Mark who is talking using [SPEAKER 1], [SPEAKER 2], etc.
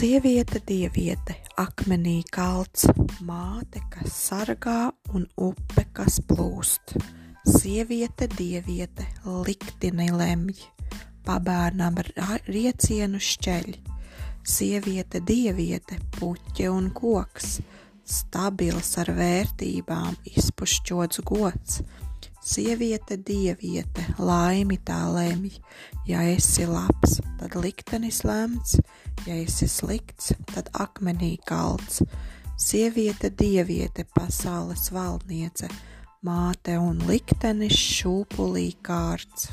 [SPEAKER 1] Sieviete, dieviete, akmenī kalts, māte, kas sargā un upe, kas plūst. Sieviete, dieviete, likteni lemj, pabērnam riecienu šķeļ. Sieviete, dieviete, puķe un koks, stabils ar vērtībām, izpušķots gods Sieviete, dieviete, laimi tā lemj, ja esi labs, tad liktenis lemts, ja esi slikts, tad akmenī kalts. Sieviete, dieviete, pasaules valdniece, māte un liktenis šūpulī kārts.